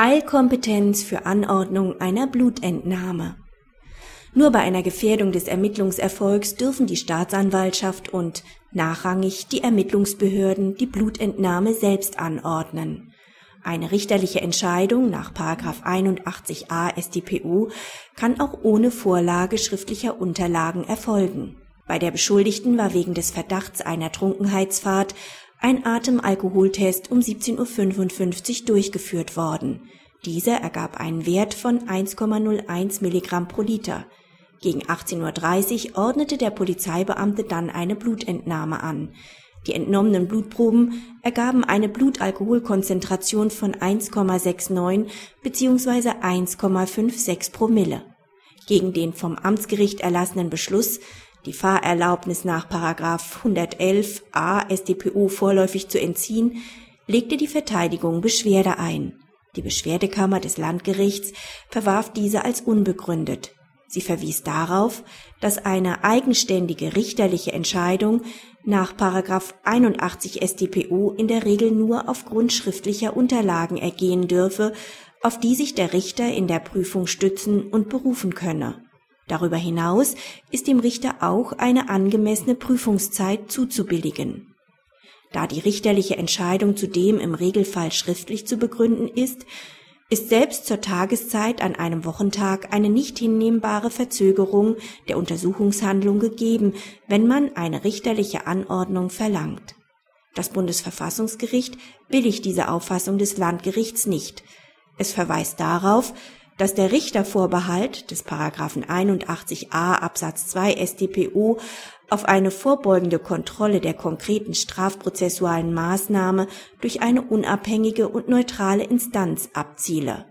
Eilkompetenz für Anordnung einer Blutentnahme. Nur bei einer Gefährdung des Ermittlungserfolgs dürfen die Staatsanwaltschaft und nachrangig die Ermittlungsbehörden die Blutentnahme selbst anordnen. Eine richterliche Entscheidung nach 81a StPO kann auch ohne Vorlage schriftlicher Unterlagen erfolgen. Bei der Beschuldigten war wegen des Verdachts einer Trunkenheitsfahrt ein Atemalkoholtest um 17.55 Uhr durchgeführt worden. Dieser ergab einen Wert von 1,01 Milligramm pro Liter. Gegen 18.30 Uhr ordnete der Polizeibeamte dann eine Blutentnahme an. Die entnommenen Blutproben ergaben eine Blutalkoholkonzentration von 1,69 bzw. 1,56 Promille. Gegen den vom Amtsgericht erlassenen Beschluss die Fahrerlaubnis nach 111 a StPO vorläufig zu entziehen, legte die Verteidigung Beschwerde ein. Die Beschwerdekammer des Landgerichts verwarf diese als unbegründet. Sie verwies darauf, dass eine eigenständige richterliche Entscheidung nach 81 StPO in der Regel nur aufgrund schriftlicher Unterlagen ergehen dürfe, auf die sich der Richter in der Prüfung stützen und berufen könne Darüber hinaus ist dem Richter auch eine angemessene Prüfungszeit zuzubilligen. Da die richterliche Entscheidung zudem im Regelfall schriftlich zu begründen ist, ist selbst zur Tageszeit an einem Wochentag eine nicht hinnehmbare Verzögerung der Untersuchungshandlung gegeben, wenn man eine richterliche Anordnung verlangt. Das Bundesverfassungsgericht billigt diese Auffassung des Landgerichts nicht. Es verweist darauf, dass der Richtervorbehalt des Paragraphen 81a Absatz 2 StPO auf eine vorbeugende Kontrolle der konkreten strafprozessualen Maßnahme durch eine unabhängige und neutrale Instanz abziele.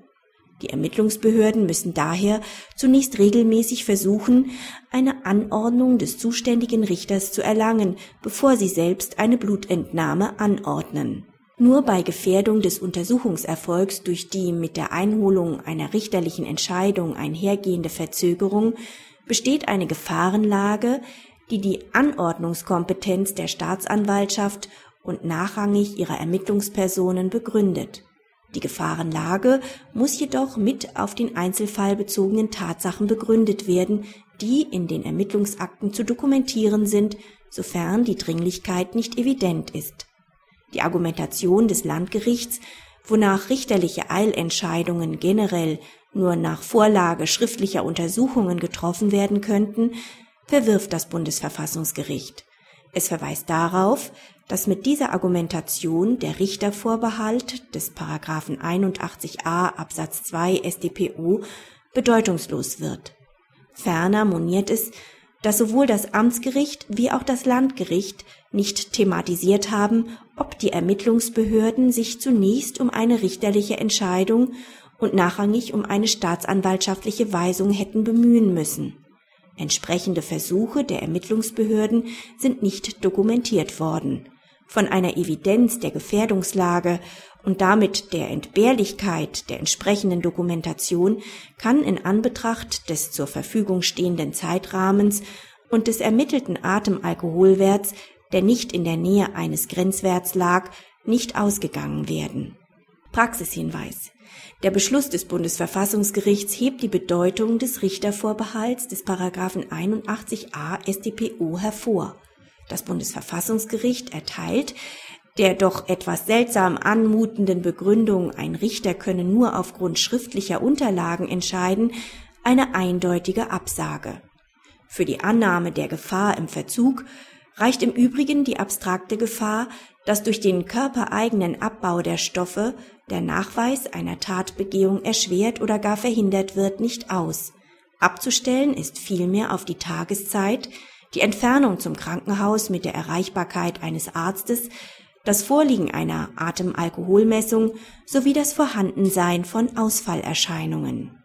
Die Ermittlungsbehörden müssen daher zunächst regelmäßig versuchen, eine Anordnung des zuständigen Richters zu erlangen, bevor sie selbst eine Blutentnahme anordnen nur bei Gefährdung des Untersuchungserfolgs durch die mit der Einholung einer richterlichen Entscheidung einhergehende Verzögerung besteht eine Gefahrenlage, die die Anordnungskompetenz der Staatsanwaltschaft und nachrangig ihrer Ermittlungspersonen begründet. Die Gefahrenlage muss jedoch mit auf den Einzelfall bezogenen Tatsachen begründet werden, die in den Ermittlungsakten zu dokumentieren sind, sofern die Dringlichkeit nicht evident ist die Argumentation des Landgerichts, wonach richterliche Eilentscheidungen generell nur nach Vorlage schriftlicher Untersuchungen getroffen werden könnten, verwirft das Bundesverfassungsgericht. Es verweist darauf, dass mit dieser Argumentation der Richtervorbehalt des Paragraphen 81a Absatz 2 StPO bedeutungslos wird. Ferner moniert es, dass sowohl das Amtsgericht wie auch das Landgericht nicht thematisiert haben, ob die Ermittlungsbehörden sich zunächst um eine richterliche Entscheidung und nachrangig um eine staatsanwaltschaftliche Weisung hätten bemühen müssen. Entsprechende Versuche der Ermittlungsbehörden sind nicht dokumentiert worden. Von einer Evidenz der Gefährdungslage und damit der Entbehrlichkeit der entsprechenden Dokumentation kann in Anbetracht des zur Verfügung stehenden Zeitrahmens und des ermittelten Atemalkoholwerts, der nicht in der Nähe eines Grenzwerts lag, nicht ausgegangen werden. Praxishinweis. Der Beschluss des Bundesverfassungsgerichts hebt die Bedeutung des Richtervorbehalts des Paragraphen 81a StPO hervor. Das Bundesverfassungsgericht erteilt der doch etwas seltsam anmutenden Begründung, ein Richter könne nur aufgrund schriftlicher Unterlagen entscheiden, eine eindeutige Absage. Für die Annahme der Gefahr im Verzug reicht im Übrigen die abstrakte Gefahr, dass durch den körpereigenen Abbau der Stoffe der Nachweis einer Tatbegehung erschwert oder gar verhindert wird, nicht aus. Abzustellen ist vielmehr auf die Tageszeit, die Entfernung zum Krankenhaus mit der Erreichbarkeit eines Arztes, das Vorliegen einer Atemalkoholmessung sowie das Vorhandensein von Ausfallerscheinungen